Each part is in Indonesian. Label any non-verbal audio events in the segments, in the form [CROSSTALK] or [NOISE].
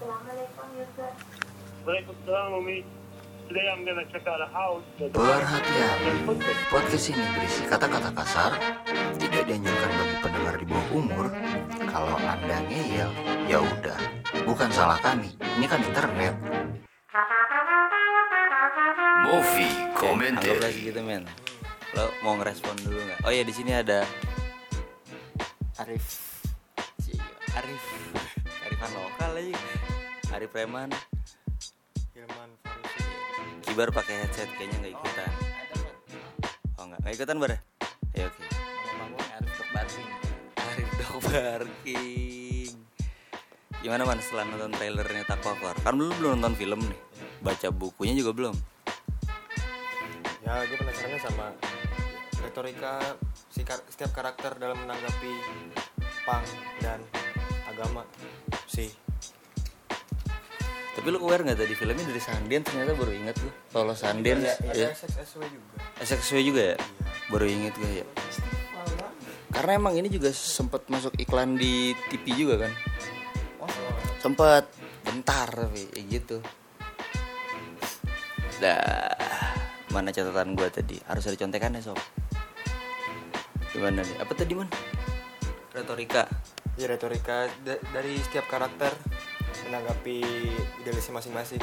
Assalamualaikum Yusuf. Waalaikumsalam Umi. Today I'm gonna check out a house. that- Perhatian, podcast ini berisi kata-kata kasar, tidak dianjurkan bagi pendengar di bawah umur. Kalau anda ngeyel, ya udah, bukan salah kami. Ini kan internet. Movie Anggaplah commentary. segitu men. Lo mau ngerespon dulu nggak? Oh ya di sini ada Arif. Arif. Arifan lokal aja. Arif Preman. Hilman Farisi Kibar pakai headset kayaknya nggak ikutan. Oh nggak nggak ikutan bar? Ya oke. nama Arif Dok Barking Arif Dok Barking. Gimana man setelah nonton trailernya Takwa Keluar? Kan belum belum nonton film nih. Baca bukunya juga belum. ya gue penasarannya sama retorika si kar- setiap karakter dalam menanggapi pang dan agama Tapi lu aware nggak tadi filmnya dari Sandian ternyata baru ingat gue. Kalau Sandian ya, ya. SSW juga SXW juga ya? Baru inget gue ya. Karena emang ini juga sempat masuk iklan di TV juga kan? Sempet bentar tapi ya gitu. Dah, mana catatan gue tadi? Harus ada contekannya sob. Gimana nih? Apa tadi man? Retorika. ya retorika da- dari setiap karakter menanggapi idealisme masing-masing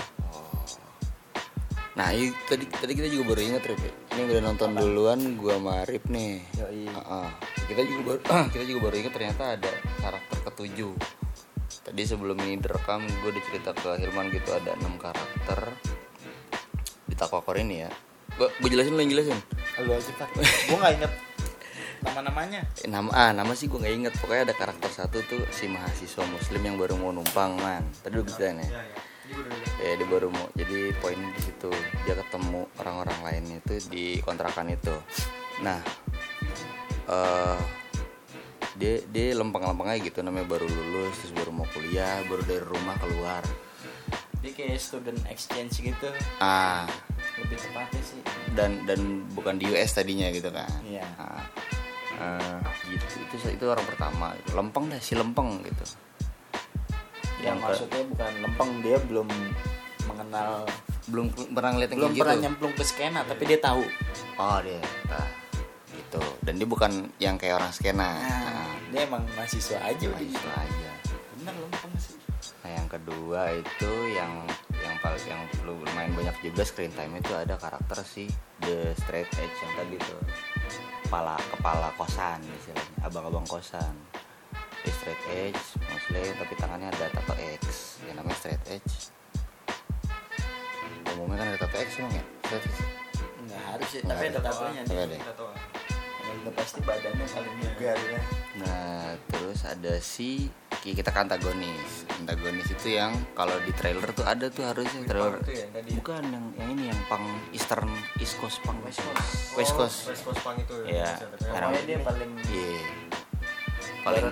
Nah, ini tadi tadi kita juga baru inget Rip. Ini udah nonton duluan gua sama Rip nih. Yoi. Heeh. Kita juga baru [CLEARS THROAT] kita juga baru inget ternyata ada karakter ketujuh. Tadi sebelum ini direkam gue udah cerita ke Hilman gitu ada enam karakter di Takwakor ini ya. Gue gue jelasin lo yang jelasin. Lu aja Pak Gue gak inget Nama-namanya? Eh, Nama ah nama sih gue nggak inget. Pokoknya ada karakter satu tuh si mahasiswa Muslim yang baru mau numpang man. Tadi udah ceritain ya. ya dia baru mau jadi poinnya di situ. Dia ketemu orang-orang lain itu di kontrakan itu. Nah eh dia dia lempeng-lempeng aja gitu. Namanya baru lulus terus baru mau kuliah baru dari rumah keluar. Dia kayak student exchange gitu. Ah. Lebih tepatnya sih. Dan dan bukan di US tadinya gitu kan? Iya. Ah, eh, gitu. Itu itu orang pertama. Lempeng dah si lempeng gitu. Yang Yang ke- maksudnya bukan lempeng Dia belum mengenal belum pernah ngeliat yang Belum kayak pernah gitu. nyemplung ke skena Tapi dia tahu. Oh dia, nah, gitu. Dan dia bukan yang kayak orang skena. Nah, Nah, dia emang mahasiswa aja udah. Mahasiswa aja. Bener lempeng sih. Nah yang kedua itu yang yang paling yang perlu lumayan banyak juga screen time itu ada karakter si the straight edge yang tadi tuh kepala kepala kosan istilahnya. Abang-abang kosan. Dia straight edge muslim tapi tangannya ada tato X. Yang namanya straight edge. Umumnya kan ada tato X emang ya? Straight edge? Nggak harus sih Nggak Tapi ada. tatonya Tapi ada. Yang udah pasti badannya paling juga dia Nah, terus ada si ki- kita kan antagonis. Antagonis itu yang kalau di trailer tuh ada tuh harusnya trailer. itu ya, tadi ya? Bukan yang yang ini yang pang Eastern East Coast pang West Coast. Oh, West Coast. West Coast pang itu Iya. Sekarang Pokoknya dia paling Iya. Paling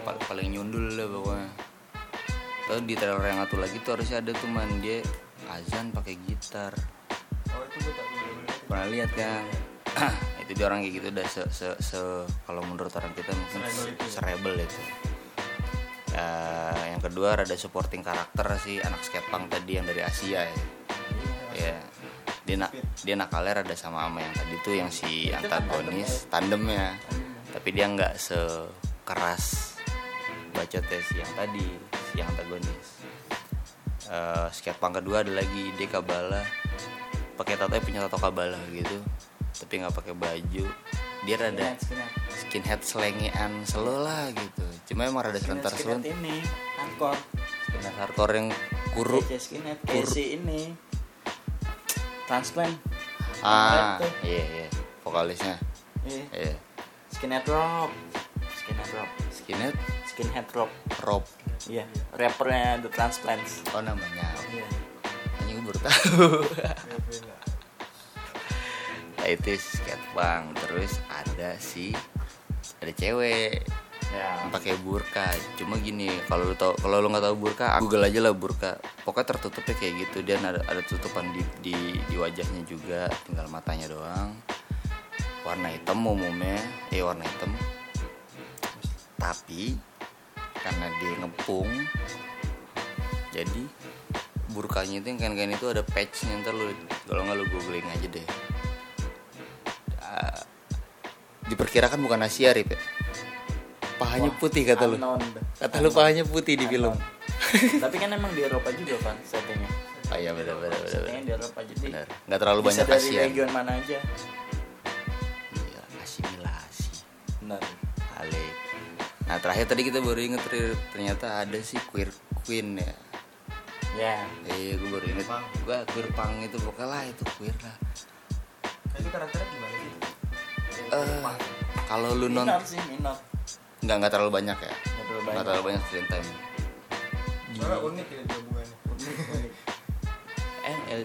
pa- paling nyundul lah pokoknya. Di trailer yang satu lagi tuh harusnya ada tuh man dia azan pakai gitar. oh itu gue tak. Pernah lihat kan? Dia orang kayak gitu udah se, se, se- kalau menurut orang kita mungkin Serebel itu ya? itu. Ya, yang kedua ada supporting karakter sih anak skatepunk tadi yang dari Asia ya. Ya. Dia nak dia nakalnya rada sama sama yang tadi tuh yang si antagonis tandemnya. Tapi dia nggak sekeras bacotnya si yang tadi si yang antagonis. Eh skatepunk kedua ada lagi dia kabala pakai tato punya tato kabala gitu tapi nggak pakai baju. Dia rada skinhead selengean slow lah gitu. Cuma emang rada serentar Skinhead serun ini hardcore. Skinhead hardcore yang kuru. Kayak skinhead kayak si ini. Transplant. Ah iya iya. Vokalisnya. Iya. iya. Skinhead rock skinhead rock skinhead? Skinhead rock rob. Iya rappernya The Transplants. Oh namanya. Iya. Hanya gue baru tahu nah itu si skatepunk terus ada si ada cewek. Ya. Pakai burka. Cuma gini kalau lu tau kalau lu nggak tahu burka google aja lah burka. Pokoknya tertutupnya kayak gitu. Dan ada ada tutupan di, di di wajahnya juga. Tinggal matanya doang. Warna hitam umumnya. Eh warna hitam. Tapi karena dia ngepung jadi burkanya itu yang kain-kain itu ada patchnya. Ntar lu kalau nggak lu googling aja deh diperkirakan bukan Asia Rip ya? pahanya putih kata lu kata lu pahanya putih di film [LAUGHS] Tapi kan emang di Eropa juga kan settingnya. oh iya benar benar benar Settingnya di Eropa jadi Benar. nggak terlalu bisa banyak dari Asia region mana aja. iya asimilasi Benar. Ale. Nah terakhir tadi kita baru inget ternyata ada sih queer queen ya. Ya. Eh gue baru inget gue queer pang itu pokoknya lah itu queer lah. itu karakternya gimana Eh kalau lu non Minor sih, minor. nggak nggak terlalu banyak ya. Nggak terlalu Nggak banyak. terlalu banyak screen time. soalnya unik ya gabungannya N [LAUGHS] L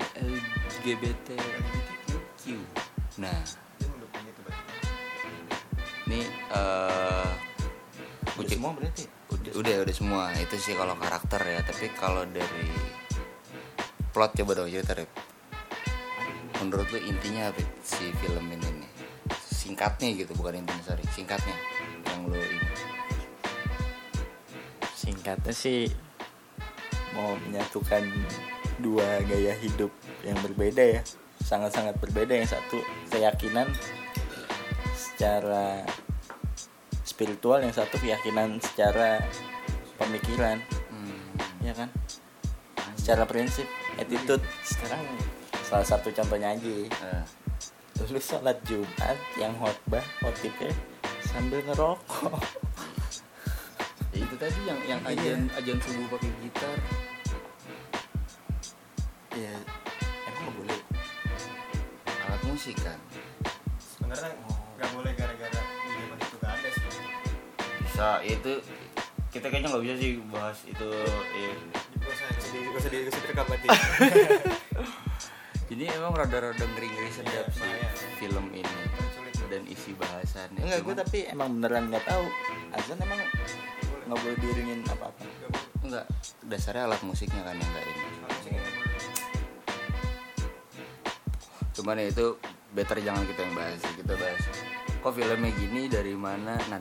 LGBTQ. Nah dia mendukung itu berarti ini eh Udah semua berarti. udah, udah udah semua itu sih kalau karakter ya tapi kalau dari plot coba dong cerita Rip menurut lu intinya apa si film ini singkatnya gitu bukan intinya sorry singkatnya. Yang lu ingat. Singkatnya sih mau menyatukan dua gaya hidup yang berbeda ya. Sangat-sangat berbeda. Yang satu keyakinan secara spiritual, yang satu keyakinan secara pemikiran, hmm, ya kan? Secara prinsip, attitude. Sekarang salah satu contohnya aja. eh, Lu sholat Jumat yang khotbah khotibnya sambil ngerokok. ya itu tadi yang yang ajan ajan subuh pakai gitar Ya, emang boleh. alat musik kan sebenarnya nggak boleh gara-gara di zaman itu gak ada sih bisa ya itu kita kayaknya nggak bisa sih bahas itu ya. gak usah jadi gak usah di gak usah direkam berarti [LAUGHS] jadi emang rada-rada ngeri-ngeri sedap Iya, sih lumayan. film ini dan isi bahasannya Enggak, gue tapi emang beneran nggak tahu. Azan emang nggak boleh diiringin apa-apa. Gak boleh enggak dasarnya alat musiknya kan yang enggak ini nggak boleh cuman ya itu better jangan kita yang bahas kita bahas kok filmnya gini dari mana nah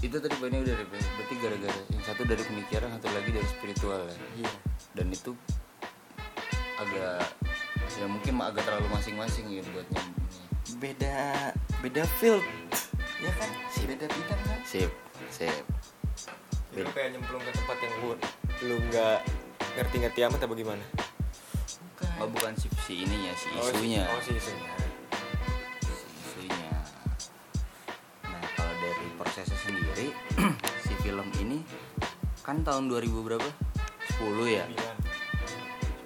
itu tadi poinnya udah ya. berarti gara-gara yang satu dari pemikiran satu lagi dari spiritual ya Iya. dan itu agak ya mungkin agak terlalu masing-masing ya buat nyambungnya Beda beda field. Ya kan? Beda bidang kan? sip sip. Jadi lu kayak nyemplung ke tempat yang lu lu nggak ngerti-ngerti amat apa gimana? Oh bukan si, si ininya si Oh, si- isunya. oh si isunya. Si isunya. Nah kalau dari prosesnya sendiri [CLEARS THROAT] si film ini kan tahun 2000 berapa? 10 ya? Bilang.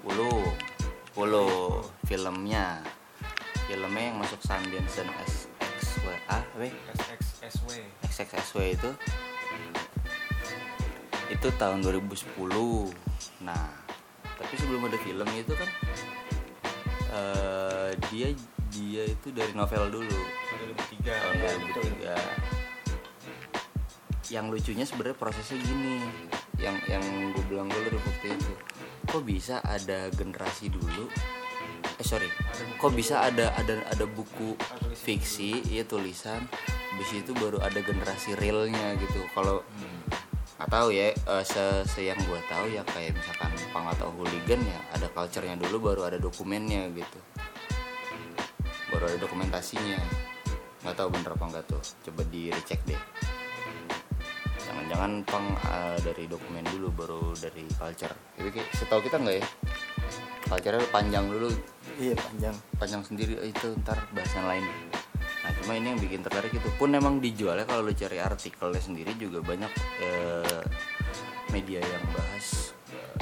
10 10 filmnya. Filmnya yang masuk Sundance dan SXWA W SXSW itu. Itu tahun 2010 nah tapi sebelum ada film itu kan eh, dia dia itu dari novel dulu. tahun 2003 2003 yang lucunya sebenarnya prosesnya gini. Yang yang gue bilang dulu dari waktu itu kok bisa ada generasi dulu? Eh sorry. Kok bisa ada ada ada buku fiksi iya tulisan habis itu baru ada generasi realnya gitu. Kalau nggak tahu ya eh, se, se yang gue tahu ya kayak misalkan pang atau hooligan ya ada culture-nya dulu baru ada dokumennya gitu. Baru ada dokumentasinya. Nggak tahu bener apa enggak tuh. Coba di recheck deh jangan-jangan pang eh, dari dokumen dulu baru dari culture. Tapi kayak setahu kita nggak ya? Culture panjang dulu. Iya panjang. panjang sendiri eh, itu ntar bahasan lain. Nah cuma ini yang bikin tertarik itu. Pun emang dijualnya kalau lu cari artikelnya sendiri juga banyak eh, media yang bahas eh,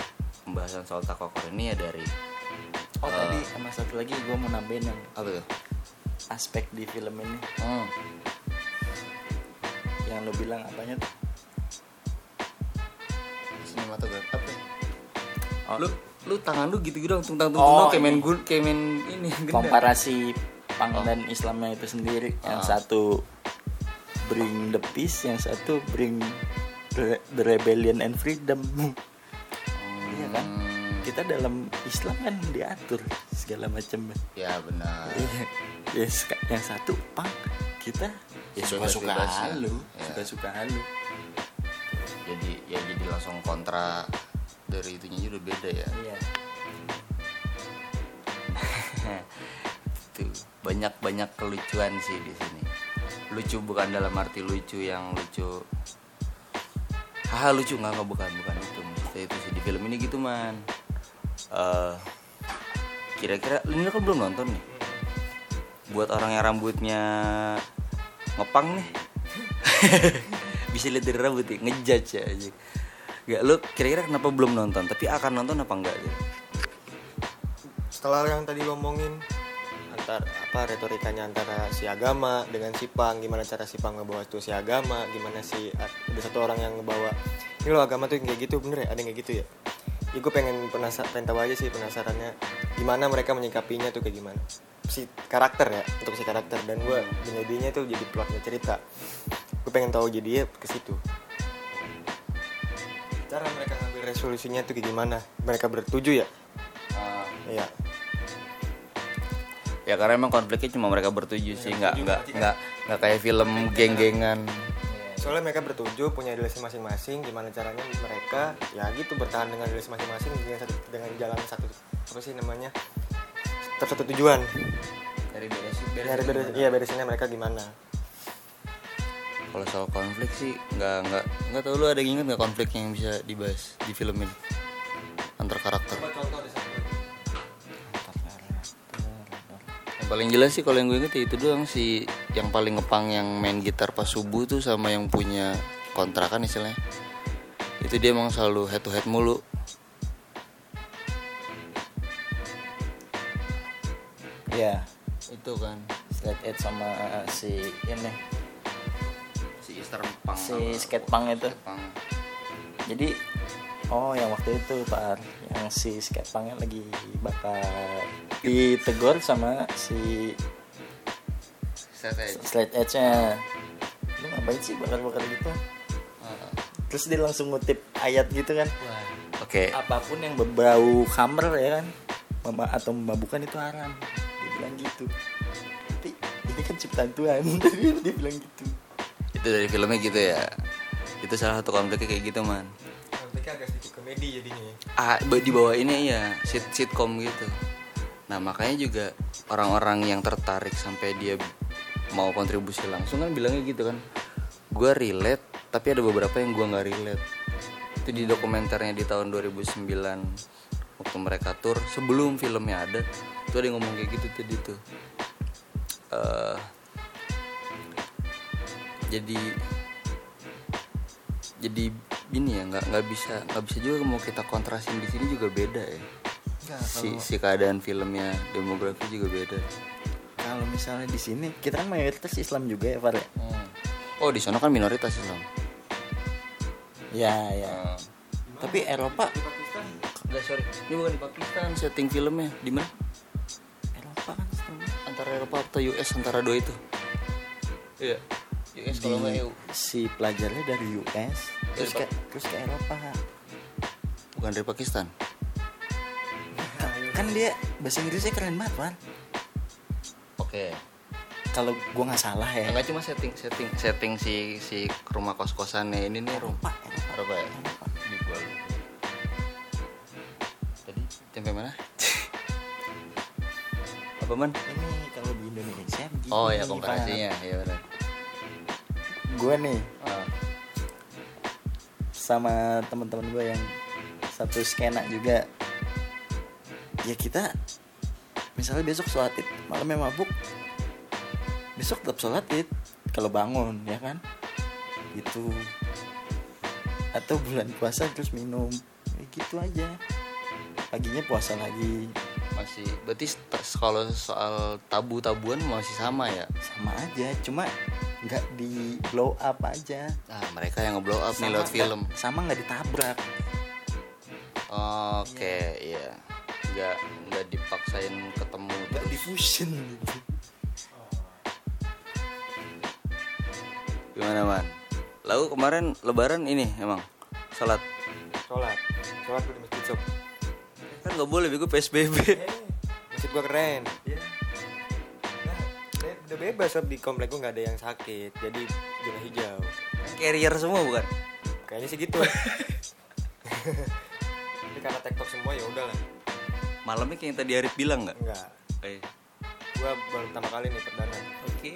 pembahasan soal takokor ini ya dari Oh tadi sama satu lagi gue mau nambahin yang apa tuh? aspek di film ini. Hmm, yang lo bilang apanya tuh? Sinematografi apa ya? Oh, lu lu tangan lu gitu gitu dong tentang tentang Oh, kayak main gun kayak main ini komparasi pang Oh. dan Islamnya itu sendiri yang Ah. satu bring the peace yang satu bring the, rebellion and freedom Iya kan? Hmm, kita dalam Islam kan diatur segala macam ya benar Iya. yes, yang satu pang kita ya suka suka halu Ya. suka suka halu ya jadi langsung kontra dari itunya aja udah beda ya. Iya. Tuh banyak banyak kelucuan sih di sini. Lucu bukan dalam arti lucu yang lucu. Haha lucu. Nggak nggak bukan bukan itu. Maksudnya itu sih di film ini gitu man. Eh, kira-kira ini kan belum nonton nih. Buat orang yang rambutnya ngepang nih. [LAUGHS] Bisa lihat dari rambut ya ngejudge ya aja Gak lu kira-kira kenapa belum nonton? Tapi akan nonton apa enggak gitu setelah yang tadi lo omongin antar apa retorikanya antara si agama dengan si pang gimana cara si pang ngebawa tuh si agama gimana si ada satu orang yang ngebawa ini lo agama tuh yang kayak gitu bener ya? Ada yang kayak gitu ya? Ya gue pengen penasaran pengen tahu aja sih penasarannya gimana mereka menyikapinya tuh kayak gimana? Si karakter ya untuk si karakter. Dan gue jadinya tuh jadi plotnya cerita. Gue pengen tahu jadinya ke situ cara mereka ngambil resolusinya kayak gimana? Mereka bertuju ya? Iya. Ya karena emang konfliknya cuma mereka bertujuh sih nggak nggak nggak nggak kayak film geng-gengan. Soalnya mereka bertujuh punya idealisme masing-masing gimana caranya mereka ya gitu bertahan dengan idealisme masing-masing dengan satu dengan jalan satu apa sih namanya tetap satu tujuan. Dari beresin dari beres iya beresinnya mereka gimana kalau soal konflik sih nggak nggak nggak tahu lu ada yang inget nggak konflik yang bisa dibahas di film ini? Antar karakter. Yang paling jelas sih kalau yang gue inget ya itu doang si yang paling ngepang yang main gitar pas subuh tuh sama yang punya kontrakan istilahnya. Itu dia emang selalu head to head mulu. Iya. Itu kan. Straight edge sama si ini si Easter Pang si skatepunk itu. Pang. Jadi oh yang waktu itu pak. Yang si skatepangnya lagi bakar. Ditegur sama si straight edge. Nya lu ngapain sih bakar-bakar gitu? Terus dia langsung ngutip ayat gitu kan? Oke, apa pun yang berbau khamr ya kan? Mema- atau memabukkan itu haram. Dia bilang gitu. Tapi ini kan ciptaan Tuhan. [LAUGHS] Dia bilang gitu itu dari filmnya gitu ya. Itu salah satu konfliknya kayak gitu man. mereka agak sedikit komedi jadinya ya. Ah, di bawah ini ya sit sitcom gitu. Nah makanya juga orang-orang yang tertarik sampai dia mau kontribusi langsung kan bilangnya gitu kan. Gue relate, tapi ada beberapa yang gue nggak relate. Itu di dokumenternya di tahun 2009 waktu mereka tur sebelum filmnya ada, tuh ada yang ngomong kayak gitu tadi tuh. Eh, jadi jadi ini ya nggak nggak bisa nggak bisa juga mau kita kontrasin di sini juga beda ya. Si si keadaan filmnya demografi juga beda. Kalau misalnya di sini kita kan mayoritas Islam juga ya Far ya? Oh di sana kan minoritas Islam? Ya ya tapi Eropa? Enggak sorry. Ini bukan di Pakistan. Setting filmnya di mana? Eropa kan gue. antara Eropa atau US antara dua itu? Iya US kalau nggak EU si pelajarnya dari US terus ke terus ke Eropa. Bukan dari Pakistan? Kan dia bahasa Inggrisnya keren banget Far oke. Kalau gua nggak salah ya. Enggak cuma setting setting setting si si rumah kos kosannya ini nih rumah Eropa Eropa. Eropa ya? Di gua tadi sampai mana? [LAUGHS] Apa man? Ini kalau di Indonesia begini, oh ya komparasinya ya benar gua nih Ah, sama teman-teman gue yang satu skena juga. Ya kita misalnya besok sholat id malamnya mabuk besok tetap sholat id kalau bangun ya kan? Gitu. Atau bulan puasa terus minum ya gitu aja. Paginya puasa lagi. Masih berarti kalau soal tabu-tabuan masih sama ya? Sama aja cuma nggak di blow up aja. Ah mereka yang ngeblow up nih lewat film. sama nggak ditabrak. Oke iya. Nggak nggak dipaksain ketemu nggak diffusion gitu. Gimana man? Lalu kemarin lebaran ini emang? Salat. Sholat. Sholat gue di masjid sob kan nggak boleh bego psbb masjid gua keren. Nah, bebas sob. Di komplek gua nggak ada yang sakit jadi zona hijau. Carrier semua bukan? Kayaknya sih gitu. [LAUGHS] Karena TikTok semua ya udahlah. Malamnya kayak yang tadi Arif bilang nggak? Enggak eh. Gua baru pertama kali nih perdana. Oke.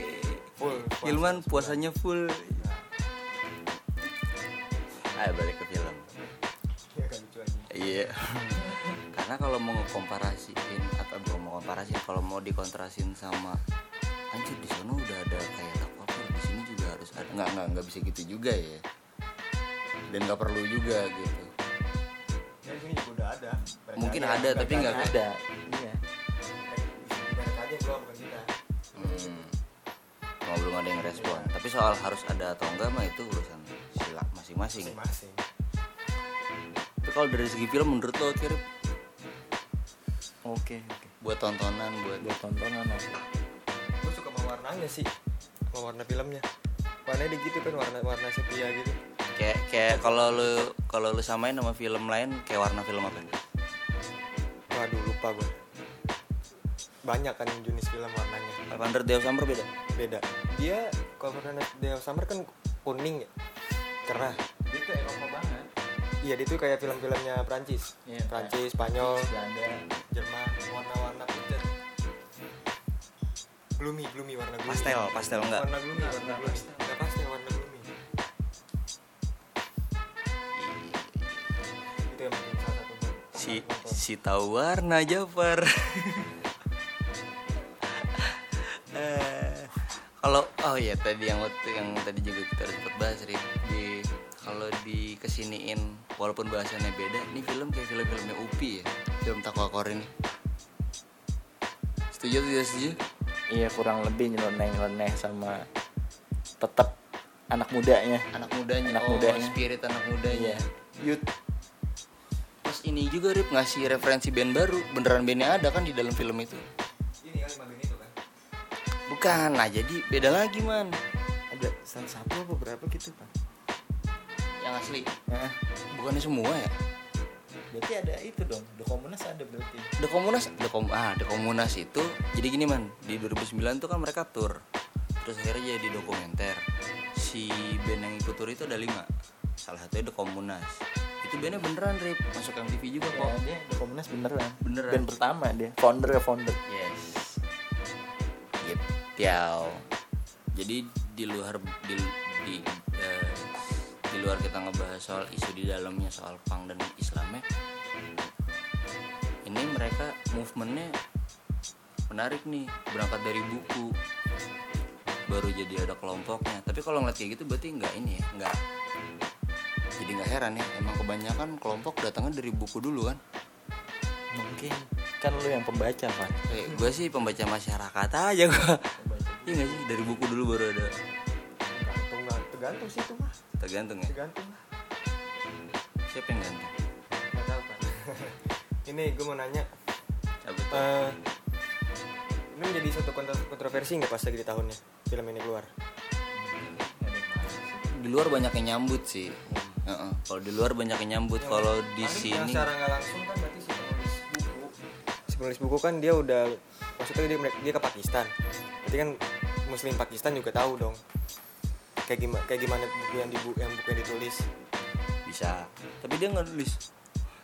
[LAUGHS] Full puasa. Hilman puasanya full. Ayo balik ke film. Ya kan Iya. [LAUGHS] Karena kalau mau ngekomparasiin atau belum mau komparasi kalau mau dikontrasin sama anjir di sana udah ada kayak takwakur di sini juga harus ada. Nggak nggak nggak bisa gitu juga ya. Dan nggak perlu juga gitu. Ya di sini juga udah ada. Mungkin ya, ada, tapi nggak ada. iya. Barangkali yang belum bukan kita. Hmm. Belum ada yang respon. Tapi soal harus ada atau enggak mah itu urusan sila masing-masing. Masing-masing. Tapi kalau dari segi film menurut lo kira oke oke. Buat tontonan buat buat tontonan oke warnanya sih? Sama warna filmnya. Warnanya gitu kan warna warna sepia gitu. Kayak kayak kalau lu kalau lu samain sama film lain kayak warna film apa? Waduh lupa gue banyak kan jenis film warnanya. 500 Day of Summer beda? Beda. Dia kalau warna Day of Summer kan kuning ya? Cerah. Dia tuh Eropa banget. Iya dia tuh kayak film-filmnya Prancis. Iya, Prancis Spanyol Belanda. Jerman warna-warna gloomy gloomy warna gloomy. Pastel pastel enggak. warna gloomy warna gloomy. enggak pastel warna gloomy. Itu yang bikin salah satu si si tahu warna Jafar. [LAUGHS] Eh, kalau oh ya tadi yang waktu yang tadi juga kita sempat bahas Rip. di kalau di kesiniin walaupun bahasannya beda ini film kayak film-filmnya Upi ya? Film Takwakor ini setuju atau tidak setuju iya kurang lebih nyeleneh nyeleneh sama tetap anak mudanya. Anak mudanya Anak oh, mudanya. spirit anak mudanya. Iya. Youth terus ini juga Rip ngasih referensi band baru. Beneran bandnya ada kan di dalam film itu? Ini kan lima itu kan? Bukan nah jadi beda lagi man. Ada satu apa berapa gitu kan yang asli? Nah, bukannya semua ya berarti ada itu dong The Komunas ada berarti. The Komunas The Kom ah The Komunas itu jadi gini man. Di 2009 tuh kan mereka tour. Terus akhirnya jadi dokumenter. Si band yang ikut tour itu ada lima. Salah satunya The Komunas itu bandnya beneran Rip. Masuk MTV juga ya kok. dia The Komunas beneran. Beneran. band pertama dia founder ya founder. Yes. Gitu jadi di luar di di di luar kita ngebahas soal isu di dalamnya soal pang dan Islamnya. Ini mereka movementnya menarik nih berangkat dari buku baru jadi ada kelompoknya. Tapi kalau ngeliat kayak gitu berarti nggak ini ya nggak jadi nggak heran ya. Emang kebanyakan kelompok datangnya dari buku dulu kan? Mungkin. Kan lu yang pembaca kan kayak gue sih pembaca masyarakat aja gue iya nggak sih? Dari buku dulu baru ada. Tergantung tergantung sih itu mah tergantung ya. Tergantung. Siapa yang gantung nggak tahu kan [LAUGHS] ini gue mau nanya apa tuh? eh ini menjadi satu kontro- kontroversi nggak pas lagi di tahunnya film ini keluar? Di luar banyak yang nyambut sih. Heeh, kalau di luar banyak yang nyambut. Kalau di Paling yang sini secara nggak langsung kan berarti si penulis buku. Si penulis buku kan dia udah maksudnya dia dia ke Pakistan. Berarti kan muslim Pakistan juga tahu dong kayak gimana kayak gimana buku yang di yang buku yang ditulis? Bisa. Tapi dia nggak nulis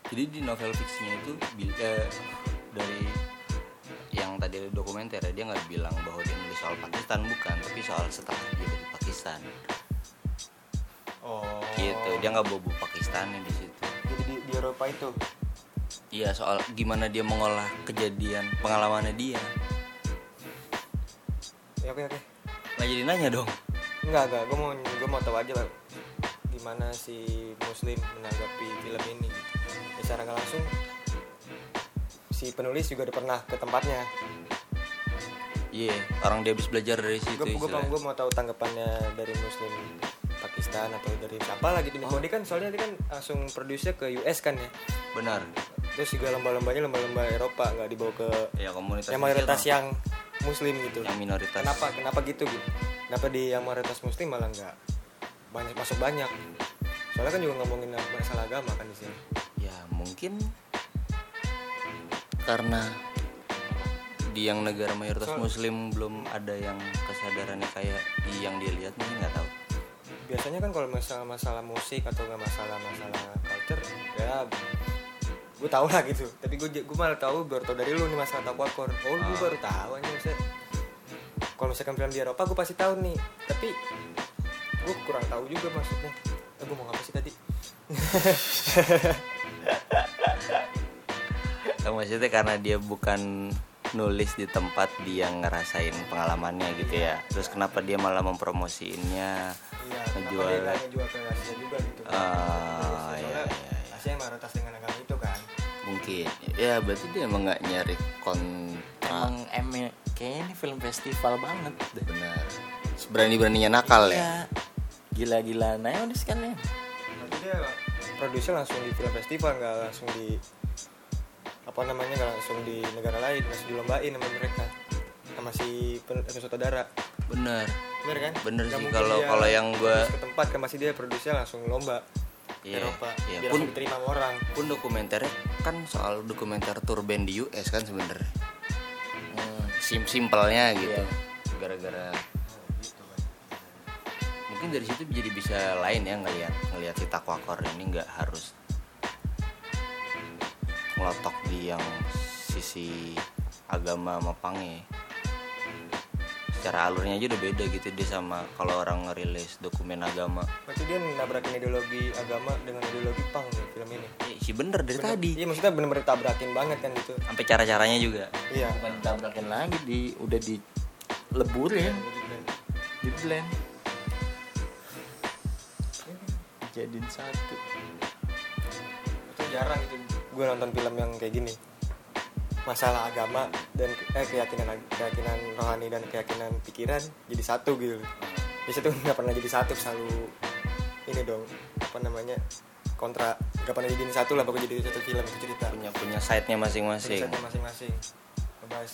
jadi di novel fiksinya itu eh, dari yang tadi ada dokumenter ya, dia nggak bilang bahwa dia nulis soal Pakistan bukan. Tapi soal setelah dia dari Pakistan. Oh. Gitu. Dia nggak bawa Pakistan di situ. Jadi di, di Eropa itu? Iya soal gimana dia mengolah kejadian pengalamannya dia. Ya oke oke. Nggak jadi nanya dong enggak enggak. Gue mau gue mau tahu aja lah gimana si muslim menanggapi film ini? Ya, secara nggak langsung si penulis juga udah pernah ke tempatnya. Iya orang dia habis belajar dari situ gue gue gue mau tahu tanggapannya dari muslim Pakistan atau dari siapa lagi di oh. dia kan soalnya dia kan langsung produce ke US kan ya? Benar. Terus juga lomba-lombanya lomba-lomba Eropa nggak dibawa ke ya komunitas yang mayoritas yang muslim gitu. Yang minoritas. Kenapa kenapa gitu gitu kenapa di yang mayoritas muslim malah nggak banyak masuk banyak? Soalnya kan juga ngomongin masalah agama kan di sini. Ya mungkin karena di yang negara mayoritas Soal- muslim belum ada yang kesadarannya kayak di yang dia lihat mungkin nggak tahu. Biasanya kan kalau masalah masalah musik atau nggak masalah masalah culture ya gue tau lah gitu. Tapi gue gue malah tahu baru tau dari lu nih masalah takwakor oh gue Ah. baru tahu aja maksudnya kalau misalkan film di Eropa gue pasti tahu nih. Tapi gue kurang tahu juga maksudnya. Eh, gue mau ngapa sih tadi? Nah, [LAUGHS] maksudnya karena dia bukan nulis di tempat dia ngerasain pengalamannya gitu ya. Terus kenapa dia malah mempromosiinnya iya Ngejual. dia ngejual ke Asia juga gitu Ah, Soalnya iya, iya, iya. Asia yang mayoritas dengan agama itu kan. Mungkin. Ya berarti dia emang nggak nyari kontra. Emang emang kayaknya ini film festival banget. Deh benar. Berani beraninya nakal ya? Iya. gila-gilaan aja udah sekalian Nanti dia produksi langsung di film festival nggak langsung di apa namanya nggak langsung di negara lain langsung dilombain sama mereka sama si sutradara bener bener kan? Bener Nggak sih, kalau- kalau yang gua- produce ke tempat kan masih dia produksi langsung lomba Iya, Eropa iya. biar Pun- langsung diterima orang. pun dokumenternya kan soal dokumenter tour band di US kan sebenernya Hmm, sim simpelnya gitu Iya. gara-gara mungkin dari situ jadi bisa lain ya ngelihat ngelihat si takwakor ini nggak harus ngelotok di yang sisi agama sama secara alurnya aja udah beda gitu dia sama kalau orang ngerilis dokumen agama. Berarti dia nabrakin ideologi agama dengan ideologi pang nih film ini? Eh, sih bener dari Bener- tadi. Iya maksudnya bener-bener tabrakin banget kan gitu. Sampai cara caranya juga. Iya. Bukan ditabrakin lagi di udah dileburin. Di blend jadiin satu. Itu jarang gitu gue nonton film yang kayak gini masalah agama dan eh, keyakinan keyakinan rohani dan keyakinan pikiran jadi satu gitu. Biasanya tuh nggak pernah jadi satu selalu ini dong apa namanya kontra nggak pernah jadiin satu lah pokoknya jadi satu film itu cerita. Punya punya side-nya masing-masing. Risetnya masing-masing. Ngebahas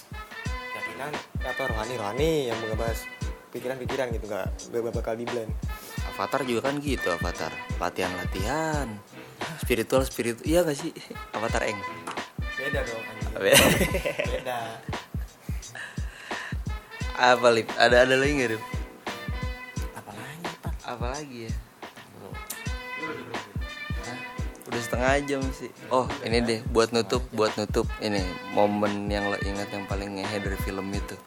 keyakinan apa rohani rohani yang ngebahas pikiran-pikiran gitu nggak nggak bakal di blend. Avatar juga kan gitu Avatar. Latihan-latihan. Spiritual spiritual iya gak sih? [LAUGHS] Avatar eng. Beda dong. Beda. apa lip? Ada ada lagi nggak Lip? apalagi pak? Apa lagi ya? Hah? udah setengah jam sih. Oh ini deh buat nutup buat nutup. Ini momen yang lo ingat yang paling ngehe dari film itu.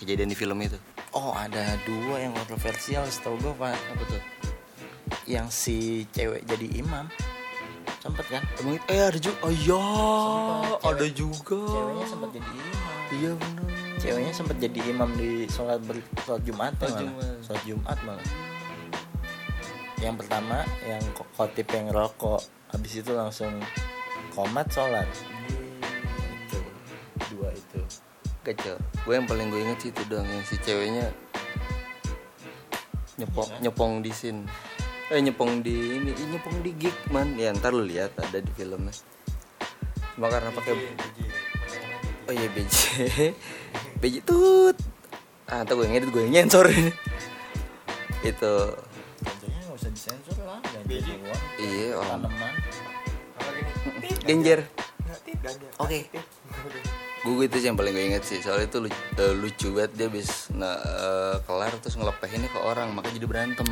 Kejadian di film itu. Oh ada dua yang kontroversial setahu gue pak. Apa tuh? Yang si cewek jadi imam sempet kan? Emang eh ada juga oh iya. Sempet, ada cewek- juga. ceweknya sempet jadi imam. Iya bener. Ceweknya sempet jadi imam di sholat ber sholat jumat ya Sholat malah. Jumat. sholat jumat malah. Yang pertama yang ko- khotib yang rokok. Habis itu langsung komat sholat. Itu dua itu. Kacau gue yang paling gue inget sih itu dong yang si ceweknya nyepong nyepong di scene eh nyepong di ini ih, nyepong di gig man. Ya ntar lu lihat ada di filmnya. Cuma karena pakai oh iya BJ [LAUGHS] BJ tut. Ah ntar gue ngedit gue nyensor. Ini [LAUGHS] itu nggak usah disensor lah iya orang. Tanaman. Oke. Gue itu sih yang paling gue inget sih soalnya itu lucu, lucu banget dia habis nah, eh, kelar terus ngelepehinnya ke orang makanya jadi berantem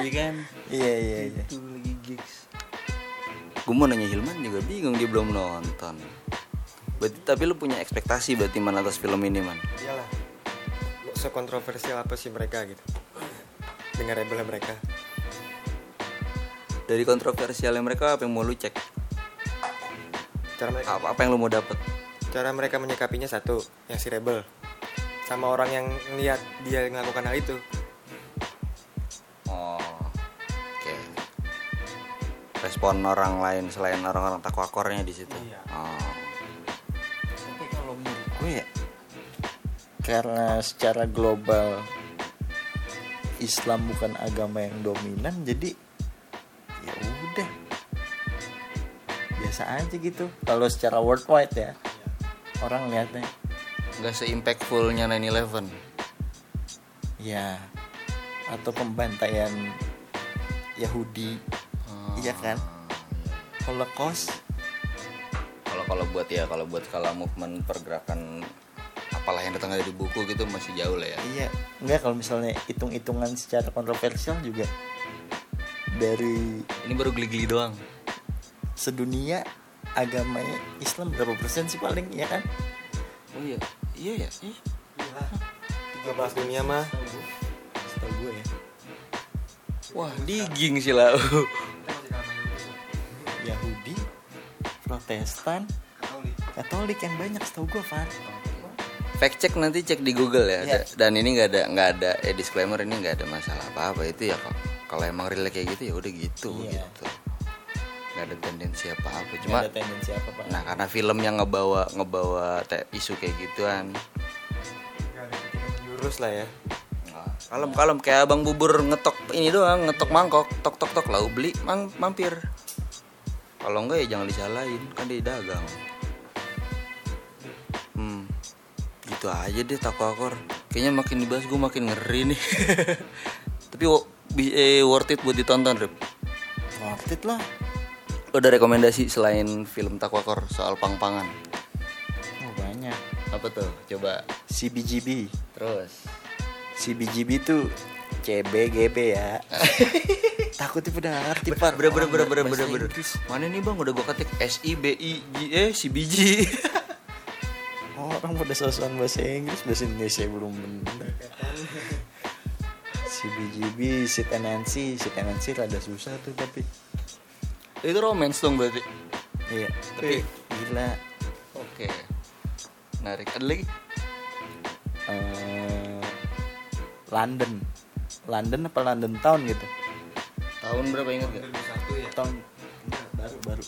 iya kan? Iya iya iya. Itu lagi gigs. Gue mau nanya Hilman juga bingung dia belum nonton. Berarti tapi lu punya ekspektasi berarti man atas film ini man? Iyalah. Sekontroversial apa sih mereka gitu? Dengan rebelnya mereka. Dari kontroversialnya mereka apa yang mau lu cek? Cara mereka apa, apa yang lu mau dapet? Cara mereka menyikapinya satu yang si rebel. Sama orang yang lihat dia melakukan hal itu respon orang lain selain orang-orang takwakornya di situ. Iya. oh. tapi kalau menurut gue ya karena secara global Islam bukan agama yang dominan jadi ya udah. Biasa aja gitu. Kalau secara worldwide ya orang lihatnya. Nggak se-impactfulnya 9/11 ya atau pembantaian Yahudi Iya kan? Holocaust kalau kalau buat ya kalau buat skala movement pergerakan apalah yang datang dari buku gitu masih jauh lah ya. Iya. Enggak kalau misalnya hitung-hitungan secara kontroversial juga dari ini baru geli-geli doang. sedunia agamanya Islam berapa persen sih paling ya kan? Oh iya. Iya ya iya. Gak bahas dunia mah. Setahu gue ya. Wah digging sih lah [LAUGHS] Protestan. Katolik yang banyak setahu gue Far fact check nanti cek di Google ya. Da- dan ini nggak ada nggak ada eh disclaimer ini nggak ada masalah apa apa itu ya kok kalau emang real kayak gitu ya udah gitu Iya. gitu. Nggak ada tendensi apa apa cuma ada tendensi apa Pak nah karena film yang ngebawa ngebawa isu kayak gituan. Jurus lah ya. Kalem kalem kayak abang bubur ngetok ini doang ngetok mangkok. Tok tok tok lau beli mang, mampir kalau enggak ya jangan disalahin kan dia dagang. Hmm gitu aja deh takwakor kayaknya makin dibahas gue makin ngeri nih. [LAUGHS] Tapi eh, worth it buat ditonton Rip. Worth it lah. Lo ada rekomendasi selain film takwakor soal pang-pangan? Oh banyak. Apa tuh? Coba. CBGB terus. CBGB tuh CBGB ya [LAUGHS] takutnya pada ngerti Far bener bener bener bener bener bener mana nih bang? Udah gue ketik S I B I G eh si biji. [LAUGHS] Orang pada sosokan bahasa Inggris? Bahasa Indonesia belum bener. CBGB si tenancy si tenancy rada susah tuh tapi. Itu romance dong berarti? Iya. Tapi gila. Oke. Menarik. Ada lagi? Eh, London. London apa London Town gitu tahun berapa ingat gak tahun enggak, baru baru.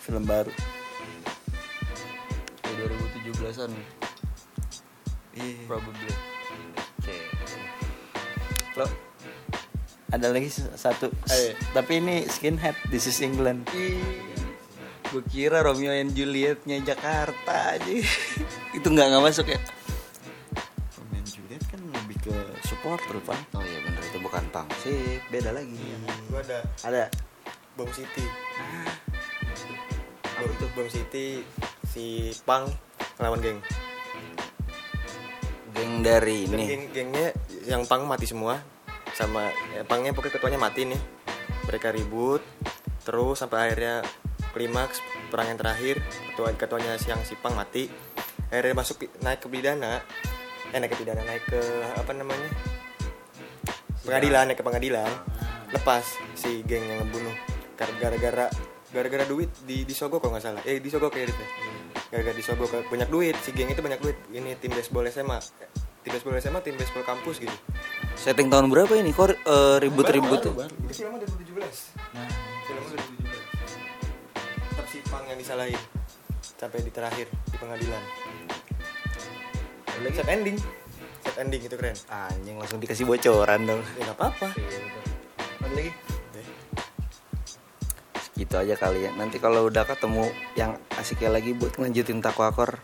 Film baru. Kayak 2017an Iya. probably. Oke. Lo ada lagi satu. Ayo. tapi ini skinhead this is England. Gue kira Romeo and Julietnya Jakarta aja. [LAUGHS] Itu nggak nggak masuk ya? Romeo and Juliet kan lebih ke supporter pak. Oh iya bukan pang. Sih beda lagi. Gue ada ada. Bom City Bom, Bom City si Pang lawan geng. Geng dari Dan ini. geng gengnya yang Pang mati semua. Sama ya, Pangnya pokoknya ketuanya mati nih. Mereka ribut terus sampai akhirnya klimaks perang yang terakhir ketua ketuanya siang si Pang mati. Akhirnya masuk naik ke pidana. Eh naik ke pidana naik ke apa namanya pengadilan naik ke pengadilan. Lepas si geng yang ngebunuh. Gara-gara gara-gara duit di disogok kalau nggak salah. Eh disogok ya ya? gara-gara disogok banyak duit si geng itu banyak duit. Ini tim baseball SMA tim baseball SMA tim baseball kampus gitu. Setting tahun berapa ini? Kok eh, ribut-ribut tuh itu filmnya 2017 nah filmnya 2017 tetap si Pang yang disalahin. Sampai di terakhir di pengadilan. Set ending set ending itu keren. Anjing langsung dikasih bocoran dong. Ya nggak apa-apa. Ada lagi? Gitu aja kali ya. Nanti kalau udah ketemu yang asiknya lagi buat ngelanjutin takwakor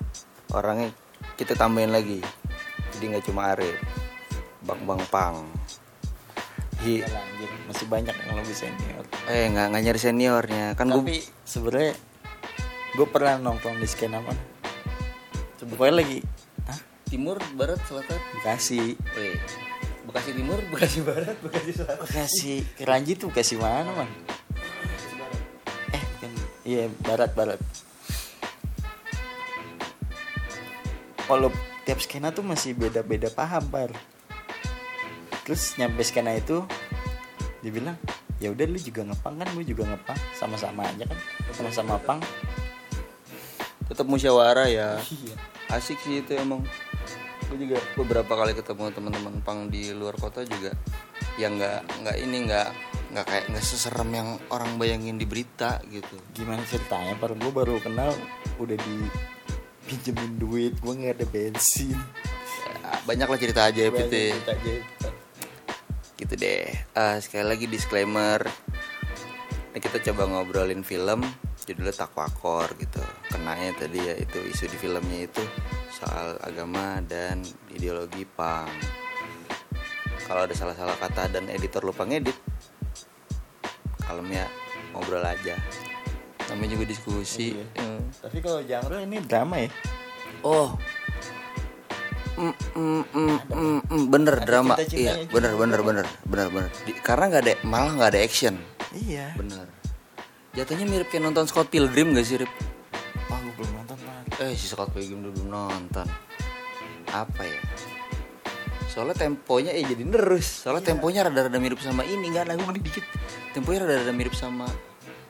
orangnya kita tambahin lagi. Jadi nggak cuma Arif bang bang pang. Hi, masih banyak yang lebih senior. Eh nggak nggak nyari seniornya. Kan gue tapi sebenarnya gue pernah nongkrong di skena mana pokoknya lagi? Timur barat selatan? Bekasi. Weh, Bekasi timur Bekasi barat Bekasi selatan. Bekasi. Keranji tuh Bekasi mana man? Eh bukan iya barat barat. Kalau tiap skena tuh masih beda-beda paham par. Terus nyampe skena itu dibilang ya udah lu juga ngepang kan gue juga ngepang. Sama-sama aja kan sama-sama pang. Tetap musyawarah ya. Iya. Asik sih itu emang gue juga beberapa kali ketemu teman-teman pang di luar kota juga yang nggak nggak ini nggak nggak kayak nggak seserem yang orang bayangin di berita gitu. Gimana ceritanya? Par gue baru kenal udah di pinjemin duit gue nggak ada bensin. Ya, banyak lah cerita ajaib Banyak itu cerita ajaib, Par. gitu deh. Ah, sekali lagi disclaimer. Ini kita coba ngobrolin film judulnya takwakor gitu. Kenanya tadi ya itu isu di filmnya itu soal agama dan ideologi pang kalau ada salah-salah kata dan editor lupa ngedit kalemnya ngobrol aja. Namanya juga diskusi. Iya. Hmm. tapi kalau genre ini drama ya? Oh. Mm, mm, mm, mm, mm, bener Ada drama. Iya bener bener bener bener bener. Di- karena nggak ada malah nggak ada action. Iya. Bener jatuhnya mirip kayak nonton Scott Pilgrim gak sih Rip? Wah gue belum nonton Pak. Eh si Scott Pilgrim dulu belum nonton. Apa ya? Soalnya temponya eh jadi nerus. Soalnya temponya rada-rada mirip sama ini. Gak lagu nih dikit. Temponya rada-rada mirip sama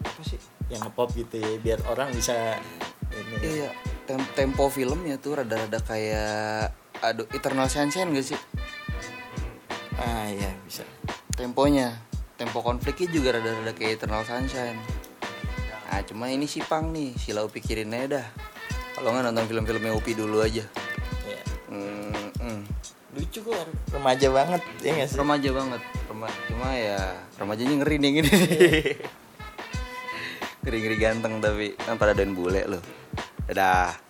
Apa sih? Yang ngepop gitu ya biar orang bisa ini. Iya tem- Tempo filmnya tuh rada-rada kayak Aduh Eternal Sunshine gak sih? Ah iya bisa. Temponya Tempo konfliknya juga rada-rada kayak Eternal Sunshine Nah cuma ini si Pang nih. Sila Upi pikirin aja dah. Kalau nggak nonton film-filmnya Upi dulu aja. Iya. Hmm, hmm. Lucu kok remaja banget ya nggak sih? remaja banget. Rema cuma ya remajanya ngeri nih gini. [LAUGHS] Ngeri ngeri ganteng tapi. Kan pada dan bule loh. Dadah